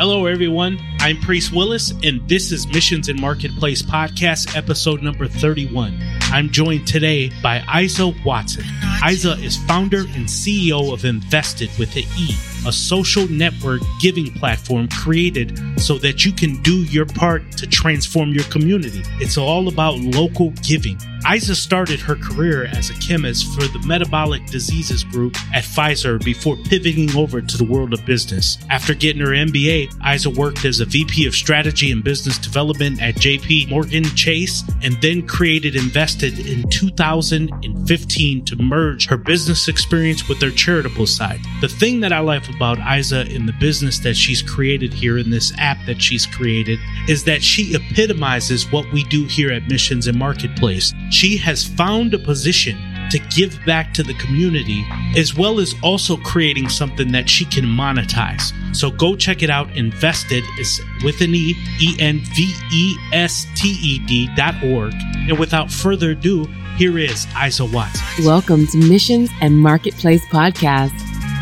Hello, everyone. I'm Priest Willis, and this is Missions and Marketplace Podcast, episode number 31. I'm joined today by Isa Watson. Isa is founder and CEO of Envested with the E, a social network giving platform created so that you can do your part to transform your community. It's all about local giving. Isa started her career as a chemist for the metabolic diseases group at Pfizer before pivoting over to the world of business. After getting her MBA, Isa worked as a VP of strategy and business development at JP Morgan Chase and then created Envested in 2015 to merge her business experience with her charitable side. The thing that I love about Isa in the business that she's created here in this app that she's created is that she epitomizes what we do here at Missions and Marketplace. She has found a position to give back to the community, as well as also creating something that she can monetize. So go check it out. Envested is with an E, E N V E S T E D dot org. And without further ado, here is Isa Watson. Welcome to Missions and Marketplace Podcast.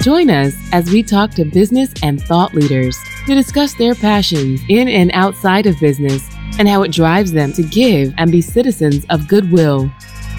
Join us as we talk to business and thought leaders to discuss their passions in and outside of business and how it drives them to give and be citizens of goodwill.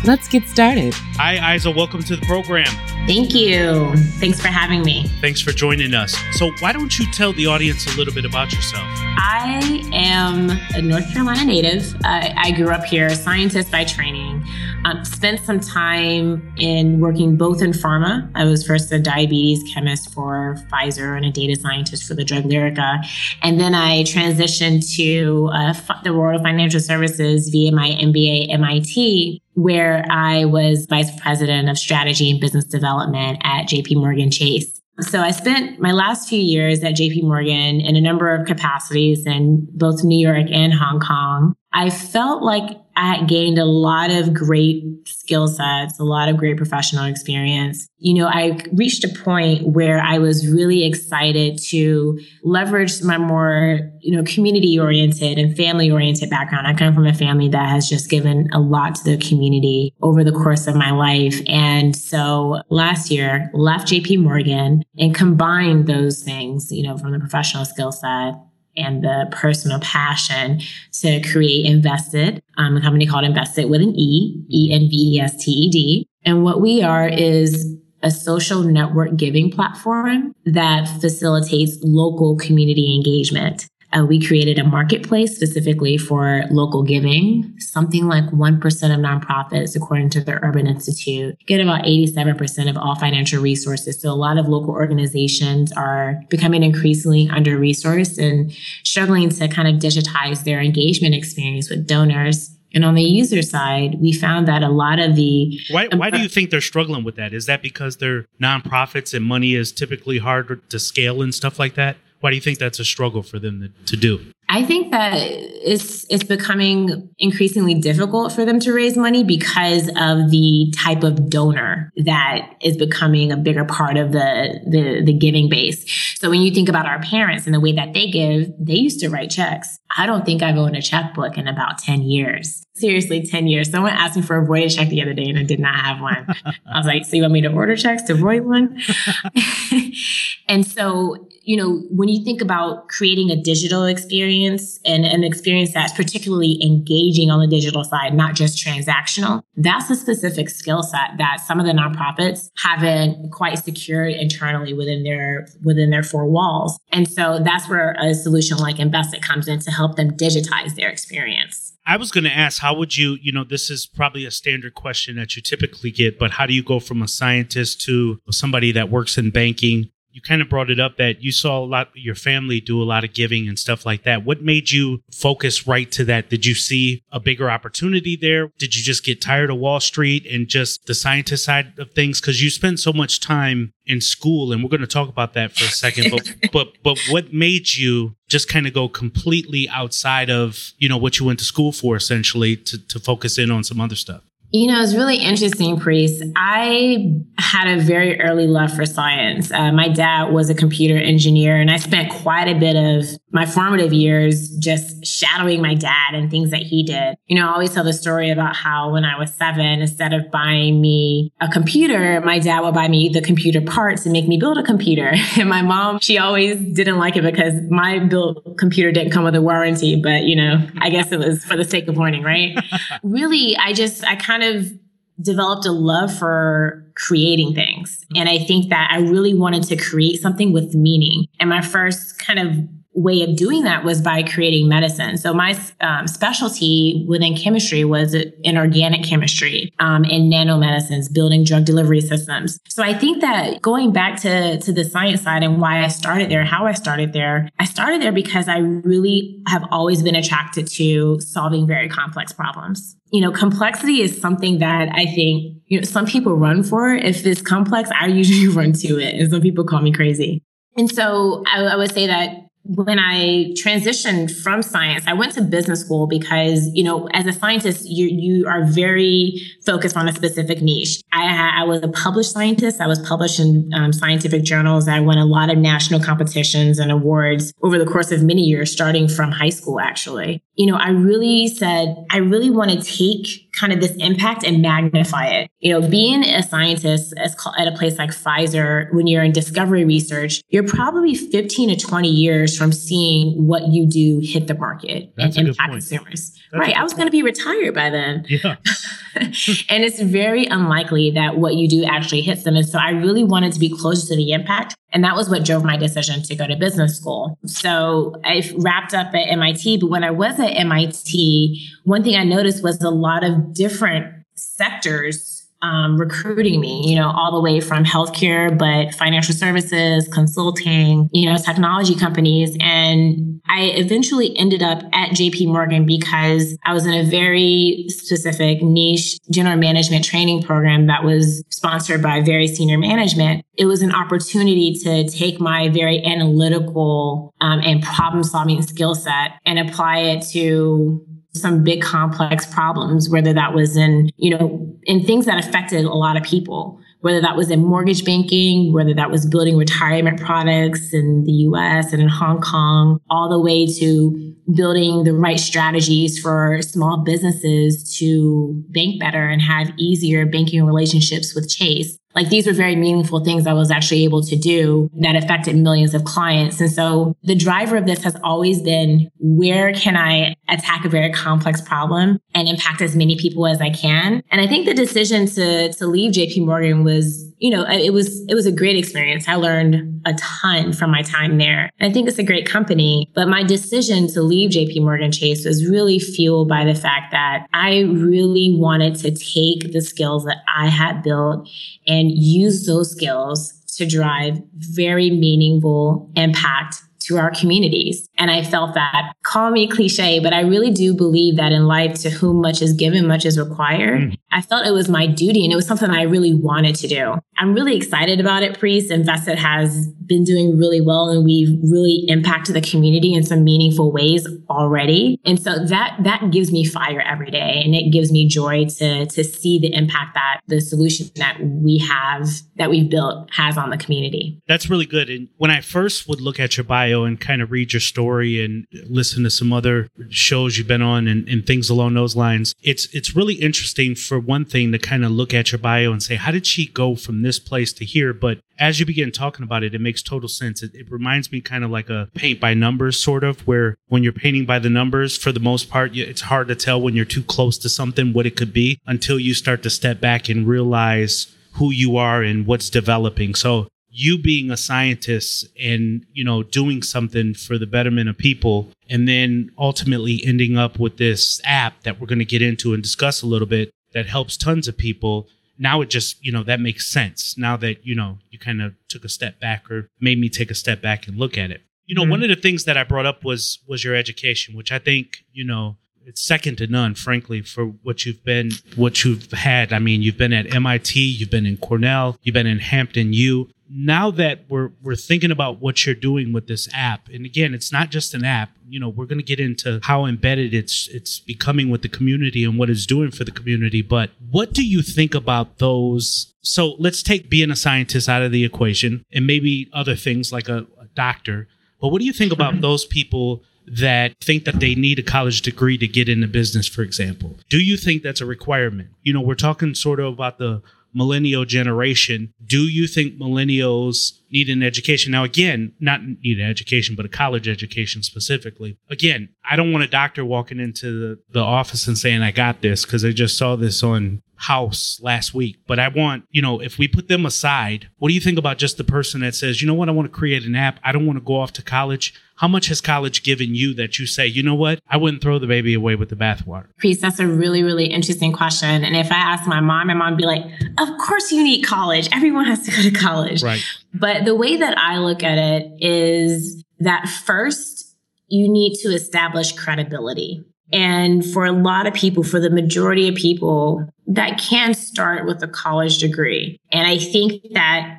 Let's get started. Hi, Isa. Welcome to the program. Thank you. Thanks for having me. Thanks for joining us. So, why don't you tell the audience a little bit about yourself? I am a North Carolina native. Uh, I grew up here, scientist by training. Um, spent some time in working both in pharma. I was first a diabetes chemist for Pfizer and a data scientist for the drug Lyrica. And then I transitioned to uh, the world of financial services via my MBA at MIT where I was vice president of strategy and business development at JP Morgan Chase. So I spent my last few years at JP Morgan in a number of capacities in both New York and Hong Kong. I felt like I gained a lot of great skill sets, a lot of great professional experience. You know, I reached a point where I was really excited to leverage my more, you know, community oriented and family oriented background. I come from a family that has just given a lot to the community over the course of my life. And so last year left JP Morgan and combined those things, you know, from the professional skill set and the personal passion to create Envested, um, a company called Envested with an E, E N V E S T E D. And what we are is a social network giving platform that facilitates local community engagement. Uh, we created a marketplace specifically for local giving. Something like 1% of nonprofits, according to the Urban Institute, get about 87% of all financial resources. So a lot of local organizations are becoming increasingly under resourced and struggling to kind of digitize their engagement experience with donors. And on the user side, we found that a lot of the why why do you think they're struggling with that? Is that because they're nonprofits and money is typically hard to scale and stuff like that? Why do you think that's a struggle for them to, do? I think that it's it's becoming increasingly difficult for them to raise money because of the type of donor that is becoming a bigger part of the, the the giving base. So when you think about our parents and the way that they give, they used to write checks. I don't think I've owned a checkbook in about 10 years. Seriously, 10 years. Someone asked me for a voided check the other day and I did not have one. I was like, so you want me to order checks to void one? and so, you know, when you think about creating a digital experience and an experience that's particularly engaging on the digital side, not just transactional, that's a specific skill set that some of the nonprofits haven't quite secured internally within their within their four walls. And so that's where a solution like Envested comes in to help them digitize their experience. I was going to ask, how would you, you know, this is probably a standard question that you typically get, but how do you go from a scientist to somebody that works in banking? You kind of brought it up that you saw a lot, your family do a lot of giving and stuff like that. What made you focus right to that? Did you see a bigger opportunity there? Did you just get tired of Wall Street and just the scientist side of things? Because you spend so much time in school, and we're going to talk about that for a second. But but but what made you just kind of go completely outside of you know what you went to school for, essentially, to to focus in on some other stuff? You know, it's really interesting, Priest. I had a very early love for science. Uh, my dad was a computer engineer, and I spent quite a bit of my formative years just shadowing my dad and things that he did. You know, I always tell the story about how when I was seven, instead of buying me a computer, my dad would buy me the computer parts and make me build a computer. And my mom, she always didn't like it because my built computer didn't come with a warranty, but you know, I guess it was for the sake of learning, right? really, I just, I kind of developed a love for creating things. And I think that I really wanted to create something with meaning. And my first kind of way of doing that was by creating medicine. So my um, specialty within chemistry was in organic chemistry um, in nanomedicines, building drug delivery systems. So I think that going back to, to the science side and why I started there, how I started there, I started there because I really have always been attracted to solving very complex problems. You know, complexity is something that I think, you know, some people run for. If it's complex, I usually run to it. And some people call me crazy. And so I, I would say that when I transitioned from science, I went to business school because, you know, as a scientist, you, you are very focused on a specific niche. I, I was a published scientist. I was published in um, scientific journals. I won a lot of national competitions and awards over the course of many years, starting from high school, actually. You know, I really said, I really want to take kind of this impact and magnify it. You know, being a scientist at a place like Pfizer, when you're in discovery research, you're probably 15 to 20 years from seeing what you do hit the market That's and impact consumers. That's right. I was going to be retired by then. Yeah. and it's very unlikely that what you do actually hits them. And so I really wanted to be close to the impact. And that was what drove my decision to go to business school. So I wrapped up at MIT. But when I was at MIT, one thing I noticed was a lot of different sectors um, recruiting me, you know, all the way from healthcare, but financial services, consulting, you know, technology companies. And I eventually ended up at JP Morgan because I was in a very specific niche general management training program that was sponsored by very senior management. It was an opportunity to take my very analytical um, and problem solving skill set and apply it to some big complex problems, whether that was in, you know, in things that affected a lot of people, whether that was in mortgage banking, whether that was building retirement products in the US and in Hong Kong, all the way to building the right strategies for small businesses to bank better and have easier banking relationships with Chase. Like these were very meaningful things I was actually able to do that affected millions of clients. And so the driver of this has always been where can I attack a very complex problem and impact as many people as I can? And I think the decision to, to leave JP Morgan was you know, it was it was a great experience. I learned a ton from my time there. I think it's a great company, but my decision to leave JP Morgan Chase was really fueled by the fact that I really wanted to take the skills that I had built and use those skills to drive very meaningful impact to our communities. And I felt that, call me cliche, but I really do believe that in life, to whom much is given, much is required. Mm. I felt it was my duty and it was something I really wanted to do. I'm really excited about it, Priest. Envested has been doing really well and we've really impacted the community in some meaningful ways already. And so that that gives me fire every day and it gives me joy to to see the impact that the solution that we have that we've built has on the community. That's really good. And when I first would look at your bio and kind of read your story and listen to some other shows you've been on and, and things along those lines, it's it's really interesting for one thing to kind of look at your bio and say, how did she go from this place to here? But as you begin talking about it, it makes total sense. It, it, reminds me kind of like a paint by numbers sort of, where when you're painting by the numbers, for the most part, it's hard to tell when you're too close to something what it could be until you start to step back and realize who you are and what's developing. So you being a scientist and you know doing something for the betterment of people and then ultimately ending up with this app that we're going to get into and discuss a little bit that helps tons of people now it just you know that makes sense. Now that you know you kind of took a step back or made me take a step back and look at it. You know mm-hmm. one of the things that i brought up was was your education which i think you know it's second to none frankly for what you've been what you've had. I mean you've been at mit you've been in cornell you've been in hampton u now that we're we're thinking about what you're doing with this app, and again, it's not just an app. You know, we're going to get into how embedded it's it's becoming with the community and what it's doing for the community. But what do you think about those? So let's take being a scientist out of the equation, and maybe other things like a, a doctor. But what do you think about those people that think that they need a college degree to get into business, for example? Do you think that's a requirement? You know, we're talking sort of about the millennial generation. Do you think millennials need an education? Now, again, not need an education, but a college education specifically. Again, I don't want a doctor walking into the, the office and saying, I got this because I just saw this on house last week. But I want, you know, if we put them aside, what do you think about just the person that says, you know what, I want to create an app. I don't want to go off to college. How much has college given you that you say, you know what, I wouldn't throw the baby away with the bathwater? Priest, that's a really, really interesting question. And if I ask my mom, my mom would be like, of course you need college. Everyone has to go to college. Right. But the way that I look at it is that first, you need to establish credibility. And for a lot of people, for the majority of people, that can start with a college degree. And I think that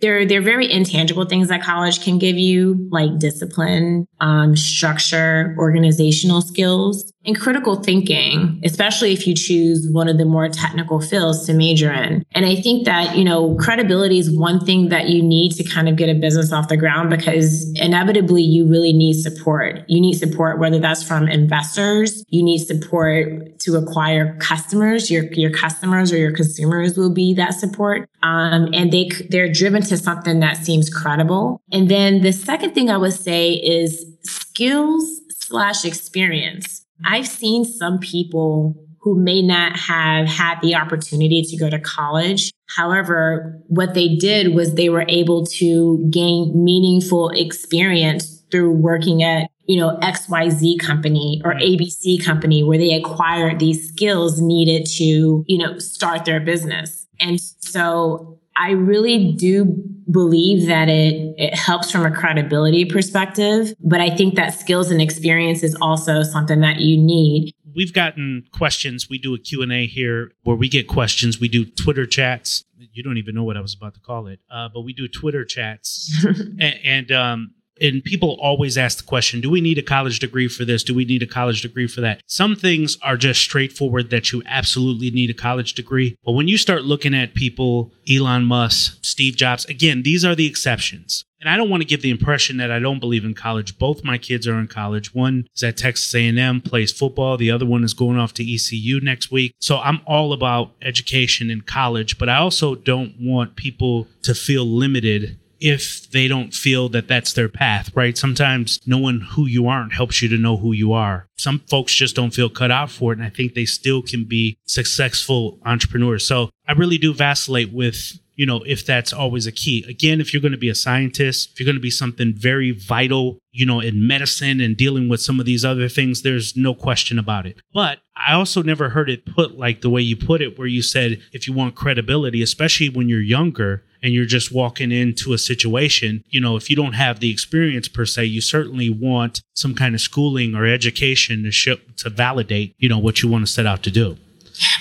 there, there are very intangible things that college can give you, like discipline, um, structure, organizational skills and critical thinking, especially if you choose one of the more technical fields to major in. And I think that, you know, credibility is one thing that you need to kind of get a business off the ground because inevitably you really need support. You need support, whether that's from investors, you need support to acquire customers. Your, your customers or your consumers will be that support. Um, and they, they're driven to something that seems credible. And then the second thing I would say is skills slash experience. I've seen some people who may not have had the opportunity to go to college. However, what they did was they were able to gain meaningful experience through working at, you know, XYZ company or ABC company where they acquired these skills needed to, you know, start their business. And so I really do believe that it, it helps from a credibility perspective, but I think that skills and experience is also something that you need. We've gotten questions. We do a Q&A here where we get questions. We do Twitter chats. You don't even know what I was about to call it, uh, but we do Twitter chats. and, and um, and people always ask the question do we need a college degree for this do we need a college degree for that some things are just straightforward that you absolutely need a college degree but when you start looking at people elon musk steve jobs again these are the exceptions and I don't want to give the impression that I don't believe in college. Both my kids are in college. One is at Texas A&M, plays football. The other one is going off to ECU next week. So I'm all about education and college, but I also don't want people to feel limited if they don't feel that that's their path, right? Sometimes knowing who you aren't helps you to know who you are. Some folks just don't feel cut out for it, and I think they still can be successful entrepreneurs. So I really do vacillate with you know, if that's always a key. Again, if you're going to be a scientist, if you're going to be something very vital, you know, in medicine and dealing with some of these other things, there's no question about it. But I also never heard it put like the way you put it, where you said if you want credibility, especially when you're younger, and you're just walking into a situation, you know, if you don't have the experience per se, you certainly want some kind of schooling or education to show, to validate, you know, what you want to set out to do.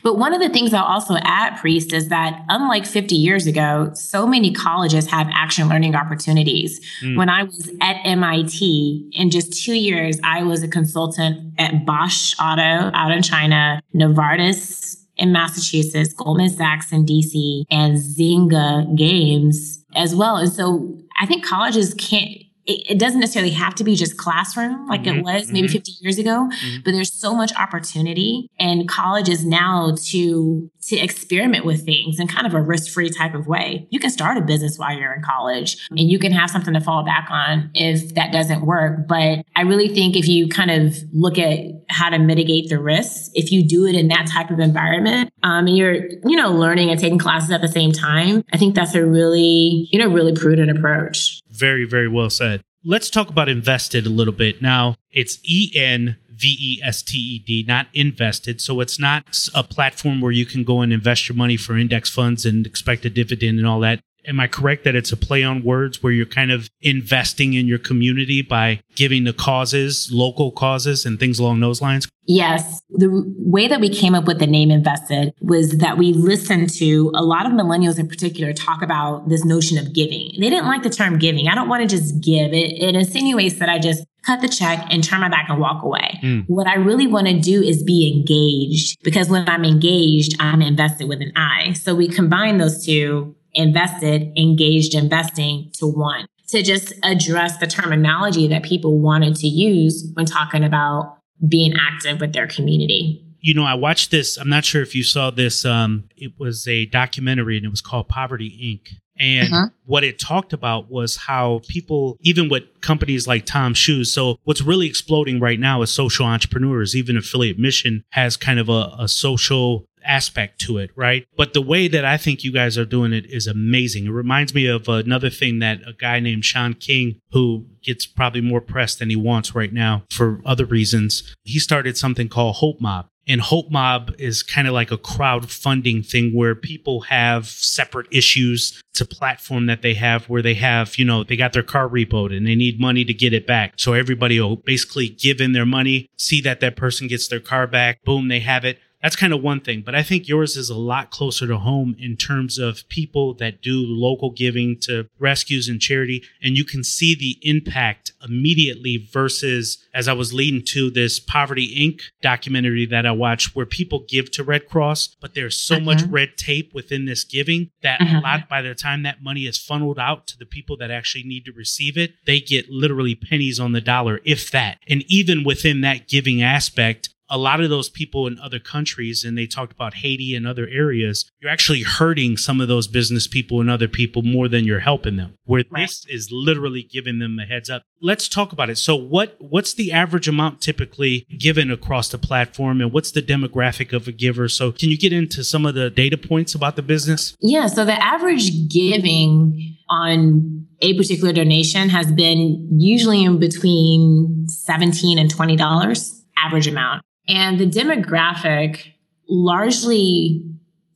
But one of the things I'll also add, Priest, is that unlike 50 years ago, so many colleges have action learning opportunities. Mm. When I was at MIT, in just two years, I was a consultant at Bosch Auto out in China, Novartis in Massachusetts, Goldman Sachs in DC, and Zynga Games as well. And so I think colleges can't it, it, doesn't necessarily have to be just classroom like mm-hmm, it was maybe mm-hmm. 50 years ago mm-hmm. but there's so much opportunity in colleges now to to experiment with things in kind of a risk-free type of way you can start a business while you're in college and you can have something to fall back on if that doesn't work but i really think if you kind of look at how to mitigate the risks if you do it in that type of environment um, and you're you know learning and taking classes at the same time i think that's a really you know really prudent approach very, very well said. Let's talk about Envested a little bit. Now, it's E N V E S T E D, not invested. So it's not a platform where you can go and invest your money for index funds and expect a dividend and all that. Am I correct that it's a play on words where you're kind of investing in your community by giving to causes, local causes, and things along those lines? Yes. The way that we came up with the name Envested was that we listened to a lot of millennials in particular talk about this notion of giving. They didn't like the term giving. I don't want to just give. It, it insinuates that I just cut the check and turn my back and walk away. Mm. What I really want to do is be engaged because when I'm engaged, I'm invested with an I. So we combine those two invested, engaged investing to one to just address the terminology that people wanted to use when talking about being active with their community. You know, I watched this. I'm not sure if you saw this. Um, it was a documentary and it was called Poverty Inc. And uh-huh. what it talked about was how people, even with companies like Tom Shoes, so what's really exploding right now is social entrepreneurs. Even Affiliate Mission has kind of a, a social aspect to it, right? But the way that I think you guys are doing it is amazing. It reminds me of another thing that a guy named Shaun King, who gets probably more press than he wants right now for other reasons, he started something called Hope Mob. And Hope Mob is kind of like a crowdfunding thing where people have separate issues to platform that they have where they have, you know, they got their car repoed and they need money to get it back. So everybody will basically give in their money, see that that person gets their car back, boom, they have it that's kind of one thing. But I think yours is a lot closer to home in terms of people that do local giving to rescues and charity. And you can see the impact immediately versus as I was leading to this Poverty Inc. documentary that I watched where people give to Red Cross, but there's so uh-huh. much red tape within this giving that uh-huh. a lot by the time that money is funneled out to the people that actually need to receive it, they get literally pennies on the dollar, if that. And even within that giving aspect, a lot of those people in other countries, and they talked about Haiti and other areas, you're actually hurting some of those business people and other people more than you're helping them. Where right. this is literally giving them a heads up. Let's talk about it. So, what what's the average amount typically given across the platform, and what's the demographic of a giver? So, can you get into some of the data points about the business? Yeah. So, the average giving on a particular donation has been usually in between 17 and $20 average amount. And the demographic, largely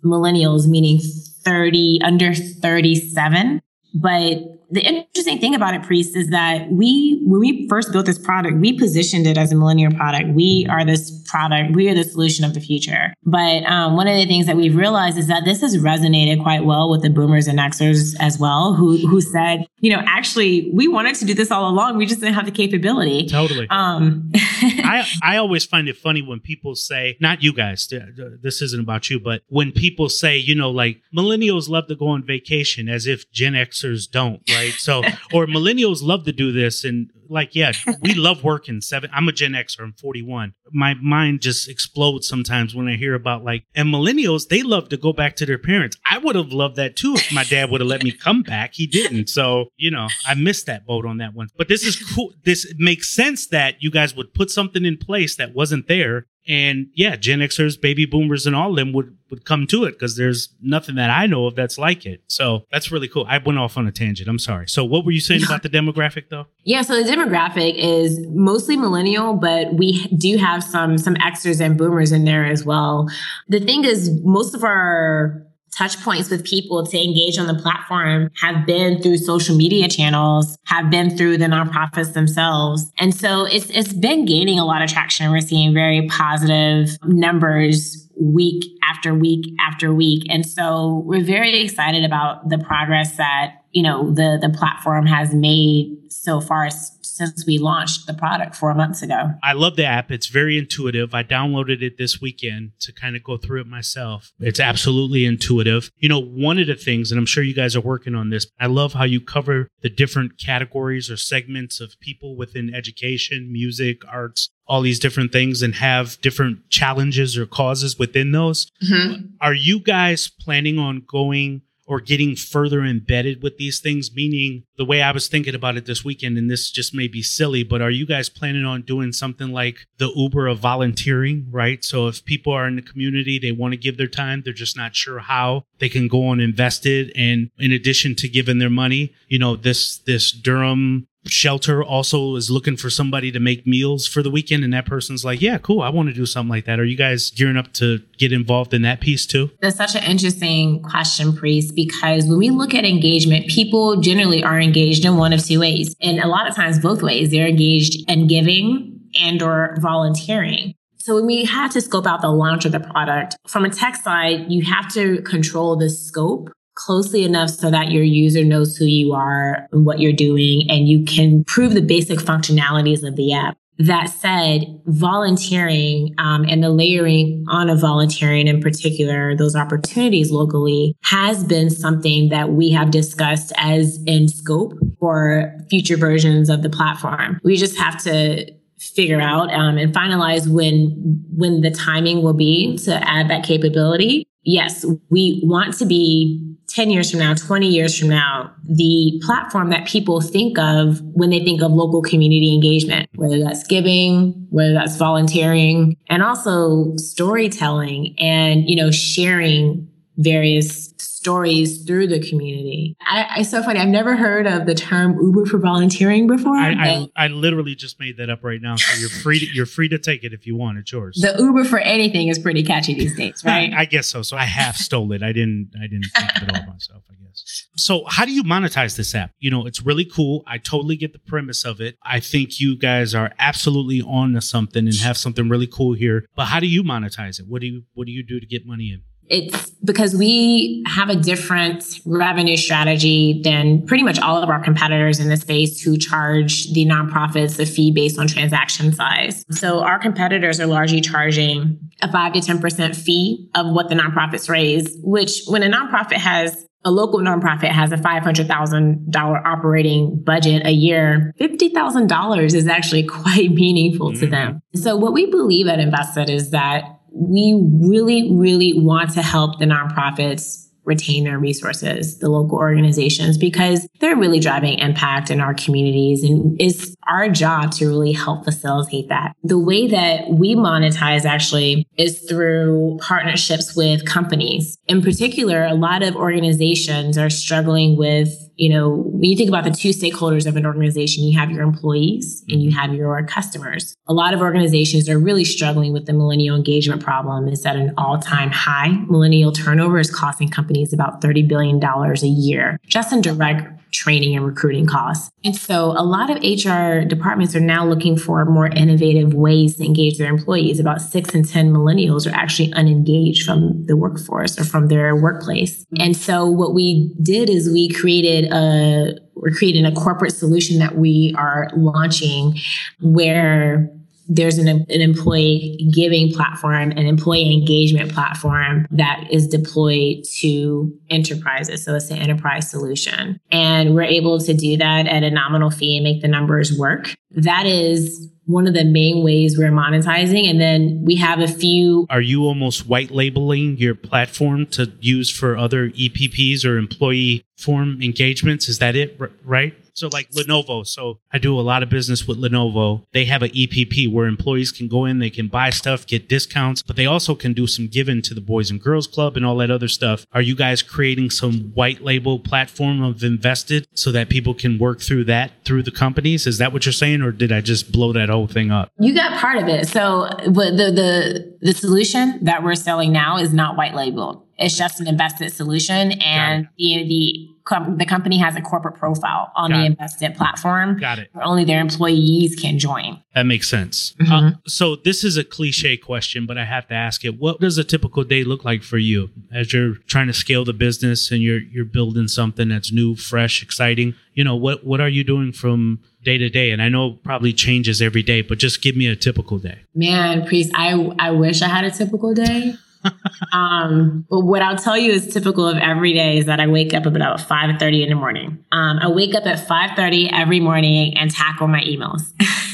millennials, meaning 30, under 37. But the interesting thing about it, Priest, is that we, when we first built this product, we positioned it as a millennial product. We are this product, we are the solution of the future. But um, one of the things that we've realized is that this has resonated quite well with the boomers and Xers as well, who who said, you know, actually, we wanted to do this all along. We just didn't have the capability. Totally. Um, I I always find it funny when people say, not you guys, this isn't about you, but when people say, you know, like millennials love to go on vacation, as if Gen Xers don't. Right? right? So, or millennials love to do this, and like, yeah, we love working. Seven. I'm a Gen Xer. I'm 41. My My mind just explodes sometimes when I hear about like, and millennials they love to go back to their parents. I would have loved that too if my dad would have let me come back. He didn't, so you know, I missed that boat on that one. But this is cool. This makes sense that you guys would put something in place that wasn't there and yeah, Gen Xers, baby boomers, and all of them would, would come to it because there's nothing that I know of that's like it. So that's really cool. I went off on a tangent. I'm sorry. So what were you saying about the demographic though? Yeah, so the demographic is mostly millennial, but we do have some some Xers and boomers in there as well. The thing is, most of our touch points with people to engage on the platform have been through social media channels, have been through the nonprofits themselves. And so it's, it's been gaining a lot of traction. We're seeing very positive numbers week after week after week. And so we're very excited about the progress that, you know, the, the platform has made so far since we launched the product four months ago. I love the app. It's very intuitive. I downloaded it this weekend to kind of go through it myself. It's absolutely intuitive. You know, one of the things, and I'm sure you guys are working on this, I love how you cover the different categories or segments of people within education, music, arts, all these different things and have different challenges or causes within those. Mm-hmm. Are you guys planning on going or getting further embedded with these things? Meaning, the way I was thinking about it this weekend, and this just may be silly, but are you guys planning on doing something like the Uber of volunteering, right? So if people are in the community, they want to give their time, they're just not sure how, they can go on Envested. And in addition to giving their money, you know, this, this Durham shelter also is looking for somebody to make meals for the weekend and that person's like, yeah, cool, I want to do something like that. Are you guys gearing up to get involved in that piece too? That's such an interesting question, Priest, because when we look at engagement, people generally are engaged in one of two ways. And a lot of times both ways. They're engaged in giving and or volunteering. So when we had to scope out the launch of the product, from a tech side, you have to control the scope closely enough so that your user knows who you are and what you're doing, and you can prove the basic functionalities of the app. That said, volunteering um, and the layering on of volunteering in particular, those opportunities locally, has been something that we have discussed as in scope for future versions of the platform. We just have to figure out um, and finalize when when the timing will be to add that capability yes we want to be 10 years from now 20 years from now the platform that people think of when they think of local community engagement whether that's giving whether that's volunteering and also storytelling and you know sharing various stories through the community. I, it's so funny. I've never heard of the term Uber for volunteering before. I, I, I, literally just made that up right now. So you're free. To, you're free to take it if you want. It's yours. The Uber for anything is pretty catchy these days, right? I, I guess so. So I half stole it. I didn't. I didn't think of it all myself. I guess. So how do you monetize this app? You know, it's really cool. I totally get the premise of it. I think you guys are absolutely on to something and have something really cool here. But how do you monetize it? What do you What do you do to get money in? It's because we have a different revenue strategy than pretty much all of our competitors in the space who charge the nonprofits a fee based on transaction size. So our competitors are largely charging a 5 to 10% fee of what the nonprofits raise, which when a nonprofit has a local nonprofit has a $500,000 operating budget a year, $50,000 is actually quite meaningful mm-hmm. to them. So what we believe at Envested is that we really, really want to help the nonprofits retain their resources, the local organizations, because they're really driving impact in our communities. And it's our job to really help facilitate that. The way that we monetize actually is through partnerships with companies. In particular, a lot of organizations are struggling with you know, when you think about the two stakeholders of an organization, you have your employees and you mm-hmm. have your customers. A lot of organizations are really struggling with the millennial engagement problem. It's at an all time high. Millennial turnover is costing companies about $30 billion a year just in direct training and recruiting costs. And so a lot of HR departments are now looking for more innovative ways to engage their employees. About six in 10 millennials are actually unengaged from the workforce or from their workplace. And so what we did is we created a, we're creating a corporate solution that we are launching where there's an, an employee giving platform, an employee engagement platform that is deployed to enterprises. So it's an enterprise solution. And we're able to do that at a nominal fee and make the numbers work. That is one of the main ways we're monetizing. And then we have a few. Are you almost white labeling your platform to use for other EPPs or employee form engagements? Is that it, right? So like Lenovo. So I do a lot of business with Lenovo. They have an EPP where employees can go in, they can buy stuff, get discounts, but they also can do some giving to the Boys and Girls Club and all that other stuff. Are you guys creating some white label platform of Envested so that people can work through that through the companies? Is that what you're saying, or did I just blow that whole thing up? You got part of it. So the the the solution that we're selling now is not white labeled. It's just an Envested solution, and the the com- the company has a corporate profile on Got the it. Envested platform. Got it. Where only their employees can join. That makes sense. Mm-hmm. Uh, so this is a cliche question, but I have to ask it. What does a typical day look like for you as you're trying to scale the business and you're you're building something that's new, fresh, exciting? You know what what are you doing from day to day? And I know probably changes every day, but just give me a typical day. Man, priest, I I wish I had a typical day um, but what I'll tell you is typical of every day is that I wake up about 5.30 in the morning. Um, I wake up at 5.30 every morning and tackle my emails.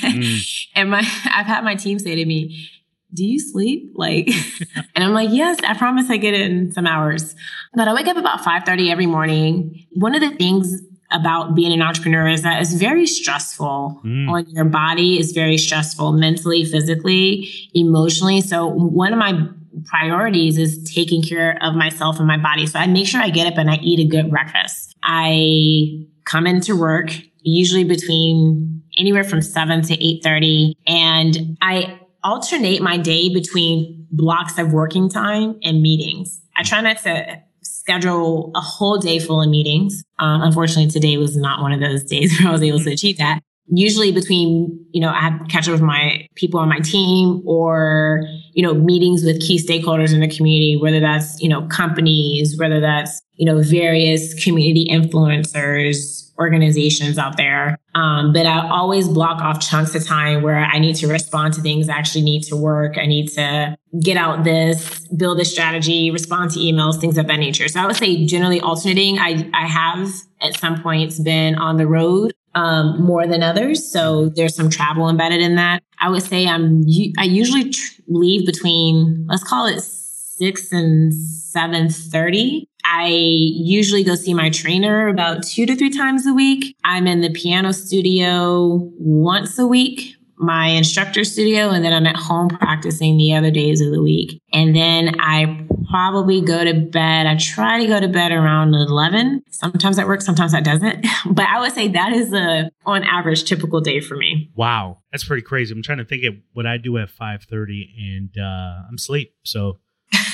mm. And my I've had my team say to me, do you sleep? Like, and I'm like, yes, I promise I get in some hours. But I wake up about 5.30 every morning. One of the things about being an entrepreneur is that it's very stressful mm. on your body. It's very stressful mentally, physically, emotionally. So one of my priorities is taking care of myself and my body. So I make sure I get up and I eat a good breakfast. I come into work usually between anywhere from 7 to 8.30. And I alternate my day between blocks of working time and meetings. I try not to schedule a whole day full of meetings. Um, unfortunately, today was not one of those days where I was able to achieve that usually between, you know, I have catch up with my people on my team or, you know, meetings with key stakeholders in the community, whether that's, you know, companies, whether that's, you know, various community influencers, organizations out there. Um, but I always block off chunks of time where I need to respond to things, I actually need to work. I need to get out this, build a strategy, respond to emails, things of that nature. So I would say generally alternating. I, I have at some points been on the road um, more than others. So there's some travel embedded in that. I would say I'm, I usually tr- leave between, let's call it six and 7.30. I usually go see my trainer about two to three times a week. I'm in the piano studio once a week my instructor studio and then I'm at home practicing the other days of the week. And then I probably go to bed. I try to go to bed around 11. Sometimes that works, sometimes that doesn't. But I would say that is a on average typical day for me. Wow. That's pretty crazy. I'm trying to think of what I do at 5:30 and uh, I'm asleep. So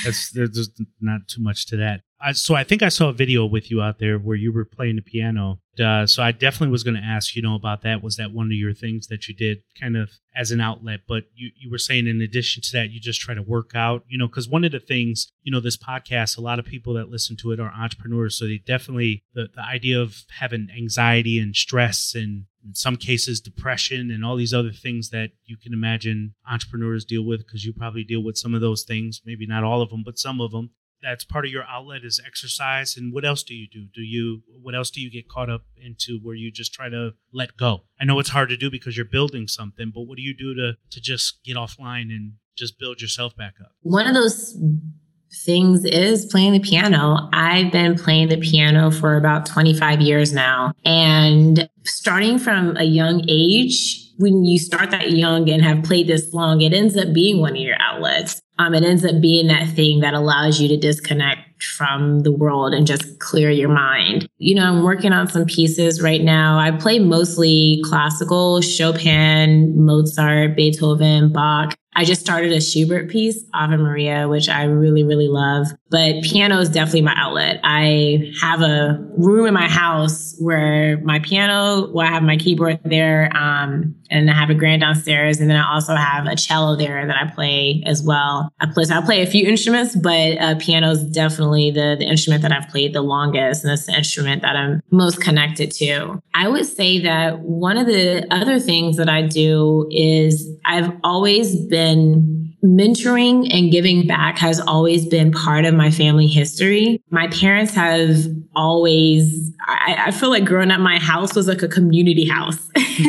that's there's not too much to that. I, so I think I saw a video with you out there where you were playing the piano. Uh, so I definitely was going to ask, you know, about that. Was that one of your things that you did kind of as an outlet? But you, you were saying in addition to that, you just try to work out, you know, because one of the things, you know, this podcast, a lot of people that listen to it are entrepreneurs. So they definitely, the, the idea of having anxiety and stress and in some cases depression and all these other things that you can imagine entrepreneurs deal with because you probably deal with some of those things maybe not all of them but some of them that's part of your outlet is exercise and what else do you do do you what else do you get caught up into where you just try to let go i know it's hard to do because you're building something but what do you do to to just get offline and just build yourself back up one of those things is playing the piano. I've been playing the piano for about 25 years now. And starting from a young age, when you start that young and have played this long, it ends up being one of your outlets. Um, it ends up being that thing that allows you to disconnect from the world and just clear your mind. You know, I'm working on some pieces right now. I play mostly classical, Chopin, Mozart, Beethoven, Bach. I just started a Schubert piece, Ave Maria, which I really, really love. But piano is definitely my outlet. I have a room in my house where my piano, where I have my keyboard there, um, and I have a grand downstairs, and then I also have a cello there that I play as well. I play, so I play a few instruments, but uh, piano is definitely the the instrument that I've played the longest, and it's the instrument that I'm most connected to. I would say that one of the other things that I do is I've always been then mentoring and giving back has always been part of my family history. My parents have always, I, I, feel like growing up, my house was like a community house.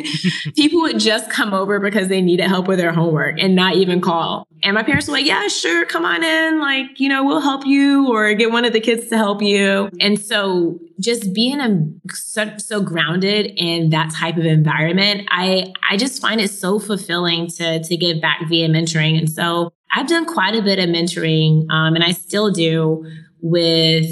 People would just come over because they needed help with their homework and not even call. And my parents were like, yeah, sure, come on in. Like, you know, we'll help you or get one of the kids to help you. And so just being a, so, so grounded in that type of environment, I, I just find it so fulfilling to, to give back via mentoring. And so I've done quite a bit of mentoring, um, and I still do with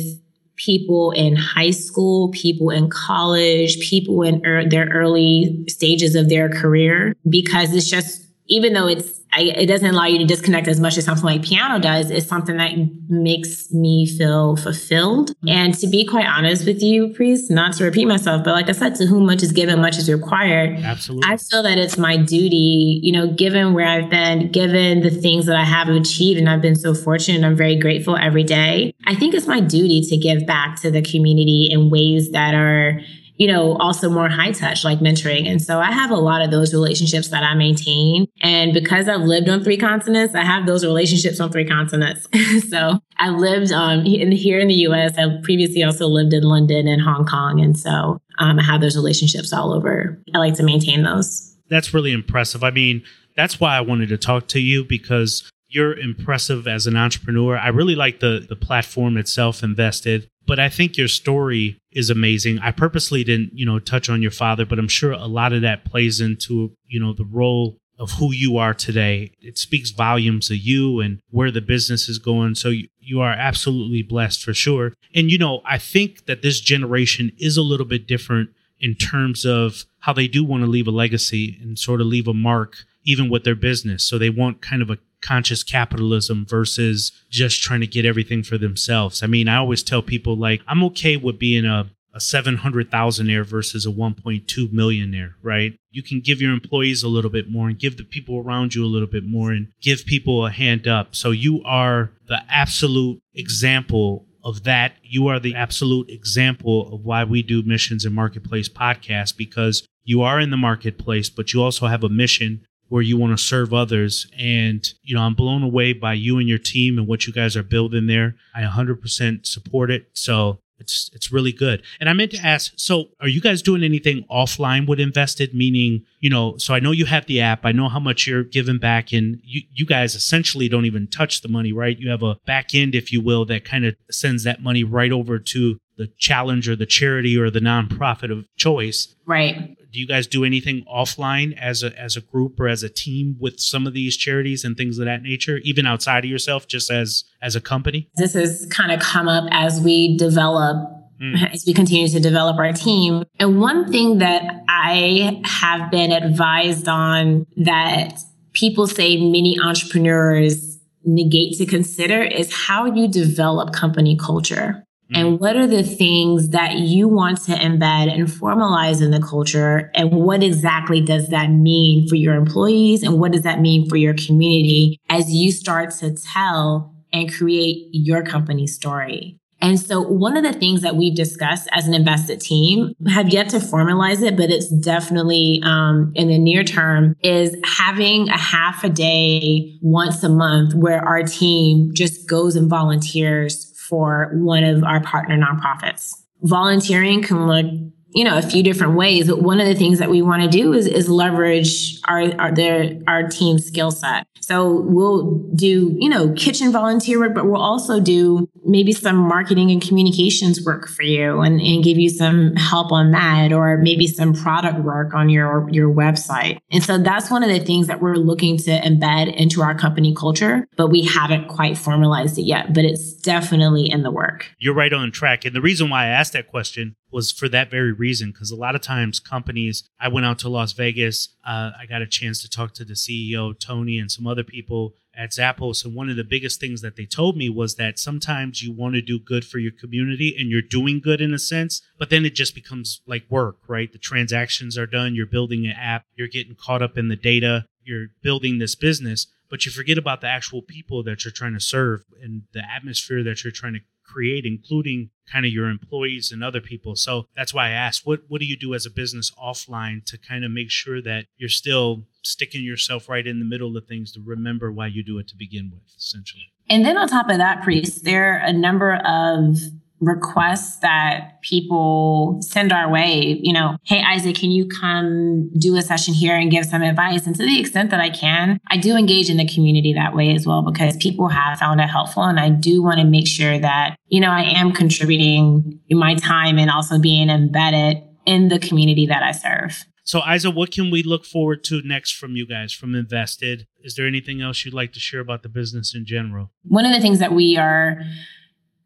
people in high school, people in college, people in er- their early stages of their career, because it's just, even though it's I, it doesn't allow you to disconnect as much as something like piano does It's something that makes me feel fulfilled. And to be quite honest with you, priest, not to repeat myself, but like I said, to whom much is given, much is required. Absolutely. I feel that it's my duty, you know, given where I've been, given the things that I have achieved, and I've been so fortunate, and I'm very grateful every day. I think it's my duty to give back to the community in ways that are you know, also more high touch, like mentoring. And so I have a lot of those relationships that I maintain. And because I've lived on three continents, I have those relationships on three continents. so I lived um, in, here in the US. I've previously also lived in London and Hong Kong. And so um, I have those relationships all over. I like to maintain those. That's really impressive. I mean, that's why I wanted to talk to you because you're impressive as an entrepreneur. I really like the the platform itself Envested but I think your story is amazing. I purposely didn't, you know, touch on your father, but I'm sure a lot of that plays into, you know, the role of who you are today. It speaks volumes of you and where the business is going. So you, you are absolutely blessed for sure. And, you know, I think that this generation is a little bit different in terms of how they do want to leave a legacy and sort of leave a mark even with their business. So they want kind of a conscious capitalism versus just trying to get everything for themselves. I mean, I always tell people like I'm okay with being a a 700,000 versus a 1.2 millionaire, right? You can give your employees a little bit more and give the people around you a little bit more and give people a hand up. So you are the absolute example of that. You are the absolute example of why we do Missions and Marketplace podcast because you are in the marketplace, but you also have a mission where you want to serve others. And, you know, I'm blown away by you and your team and what you guys are building there. I 100% support it. So it's it's really good. And I meant to ask, so are you guys doing anything offline with Envested? Meaning, you know, so I know you have the app. I know how much you're giving back, and you you guys essentially don't even touch the money, right? You have a back end, if you will, that kind of sends that money right over to the challenge or the charity or the nonprofit of choice. Right do you guys do anything offline as a as a group or as a team with some of these charities and things of that nature even outside of yourself just as as a company? This has kind of come up as we develop mm. as we continue to develop our team. And one thing that i have been advised on that people say many entrepreneurs negate to consider is how you develop company culture and mm-hmm. what are the things that you want to embed and formalize in the culture? And what exactly does that mean for your employees? And what does that mean for your community as you start to tell and create your company story? And so one of the things that we've discussed as an Envested team have yet to formalize it, but it's definitely um, in the near term is having a half a day once a month where our team just goes and volunteers for one of our partner nonprofits. Volunteering can look you know a few different ways but one of the things that we want to do is is leverage our our their our team skill set. So we'll do you know kitchen volunteer work but we'll also do maybe some marketing and communications work for you and, and give you some help on that or maybe some product work on your your website. And so that's one of the things that we're looking to embed into our company culture but we haven't quite formalized it yet but it's definitely in the work. You're right on track. And the reason why i asked that question was for that very reason because a lot of times companies i went out to las vegas uh, i got a chance to talk to the ceo tony and some other people at zappos and one of the biggest things that they told me was that sometimes you want to do good for your community and you're doing good in a sense but then it just becomes like work right? The transactions are done you're building an app you're getting caught up in the data you're building this business but you forget about the actual people that you're trying to serve and the atmosphere that you're trying to create, including kind of your employees and other people. So that's why I asked, what what do you do as a business offline to kind of make sure that you're still sticking yourself right in the middle of things to remember why you do it to begin with, essentially. And then on top of that, priest, there are a number of requests that people send our way, you know, hey, Isaac, can you come do a session here and give some advice? And to the extent that I can, I do engage in the community that way as well because people have found it helpful. And I do want to make sure that, you know, I am contributing my time and also being embedded in the community that I serve. So, Isa, what can we look forward to next from you guys from Envested? Is there anything else you'd like to share about the business in general? One of the things that we are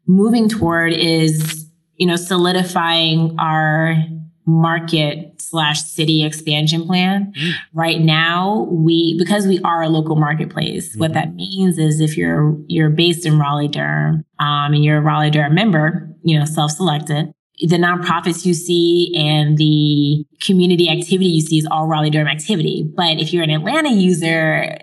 moving toward is, you know, solidifying our market slash city expansion plan. Mm. Right now, we because we are a local marketplace, mm-hmm. what that means is if you're you're based in Raleigh Durham, um, and you're a Raleigh Durham member, you know, self-selected, the nonprofits you see and the community activity you see is all Raleigh Durham activity. But if you're an Atlanta user,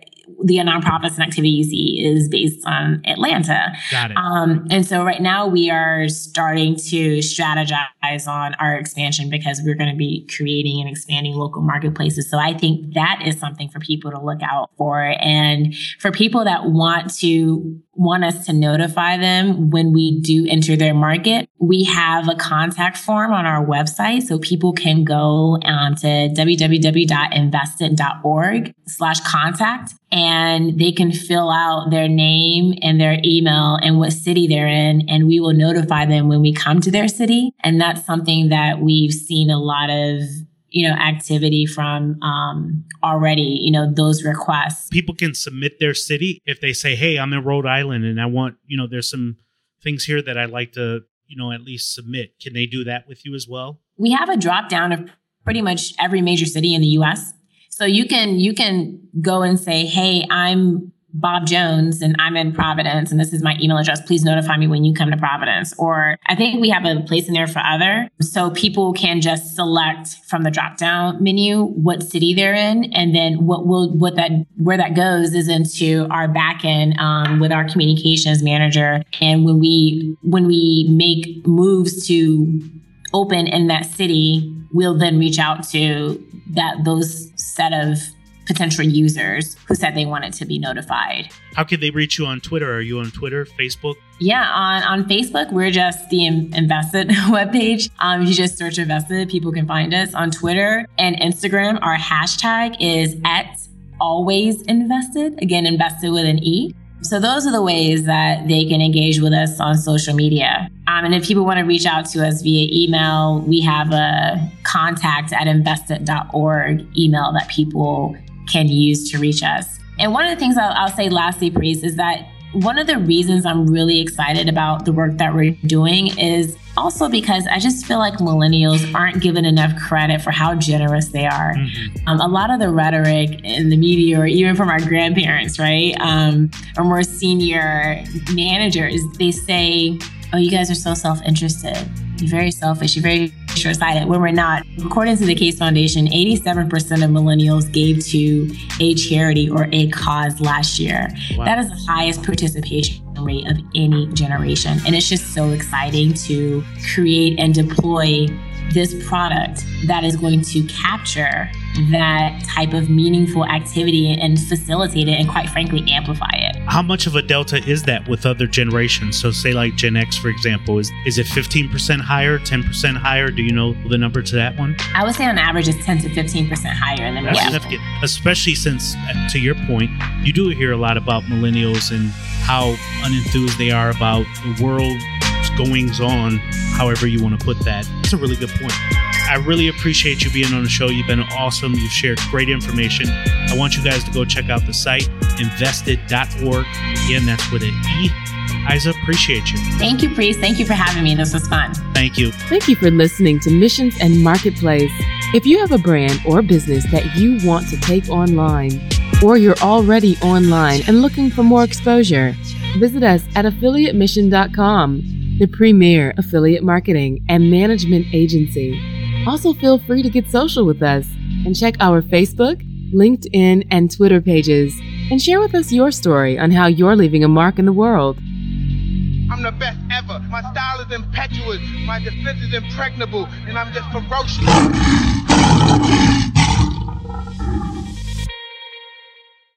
the nonprofits and activity you see is based on Atlanta. Got it. Um, and so right now we are starting to strategize on our expansion because we're going to be creating and expanding local marketplaces. So I think that is something for people to look out for. And for people that want to want us to notify them when we do enter their market, we have a contact form on our website. So people can go um, to www.envested.org slash contact and they can fill out their name and their email and what city they're in. And we will notify them when we come to their city. And that's something that we've seen a lot of you know activity from um, already you know those requests. People can submit their city if they say hey i'm in rhode island and i want you know there's some things here that i'd like to you know at least submit. Can they do that with you as well? We have a drop down of pretty much every major city in the US. So you can you can go and say, "Hey, I'm Bob Jones and I'm in Providence and this is my email address. Please notify me when you come to Providence. Or I think we have a place in there for other. So people can just select from the drop down menu what city they're in. And then what will, what that, where that goes is into our backend um, with our communications manager. And when we, when we make moves to open in that city, we'll then reach out to that, those set of potential users who said they wanted to be notified. How can they reach you on Twitter? Are you on Twitter, Facebook? Yeah, on, on Facebook, we're just the Envested webpage. Um, if you just search Envested, people can find us. On Twitter and Instagram, our hashtag is at always envested. Again, Envested with an E. So those are the ways that they can engage with us on social media. Um, and if people want to reach out to us via email, we have a contact at envested.org email that people can use to reach us. And one of the things I'll, I'll say lastly, Priest, is that one of the reasons I'm really excited about the work that we're doing is also because I just feel like millennials aren't given enough credit for how generous they are. Mm-hmm. Um, a lot of the rhetoric in the media, or even from our grandparents, right, um, or more senior managers, they say, "Oh, you guys are so self-interested. You're very selfish. You're very when we're not. According to the Case Foundation, 87% of millennials gave to a charity or a cause last year. Wow. That is the highest participation rate of any generation. And it's just so exciting to create and deploy this product that is going to capture that type of meaningful activity and facilitate it and quite frankly amplify it. How much of a delta is that with other generations? So say like Gen X for example, is is it 15% higher, 10% higher? Do you know the number to that one? I would say on average it's 10 to 15% higher than That's yeah. significant. Especially since uh, to your point, you do hear a lot about millennials and how unenthused they are about the world goings on, however you want to put that. It's a really good point. I really appreciate you being on the show. You've been awesome. You've shared great information. I want you guys to go check out the site, envested.org. Again, that's with an E. Isa, appreciate you. Thank you, Priest. Thank you for having me. This was fun. Thank you. Thank you for listening to Missions and Marketplace. If you have a brand or business that you want to take online, or you're already online and looking for more exposure, visit us at affiliatemission.com, the premier affiliate marketing and management agency. Also, feel free to get social with us and check our Facebook, LinkedIn, and Twitter pages and share with us your story on how you're leaving a mark in the world. I'm the best ever. My style is impetuous. My defense is impregnable. And I'm just ferocious.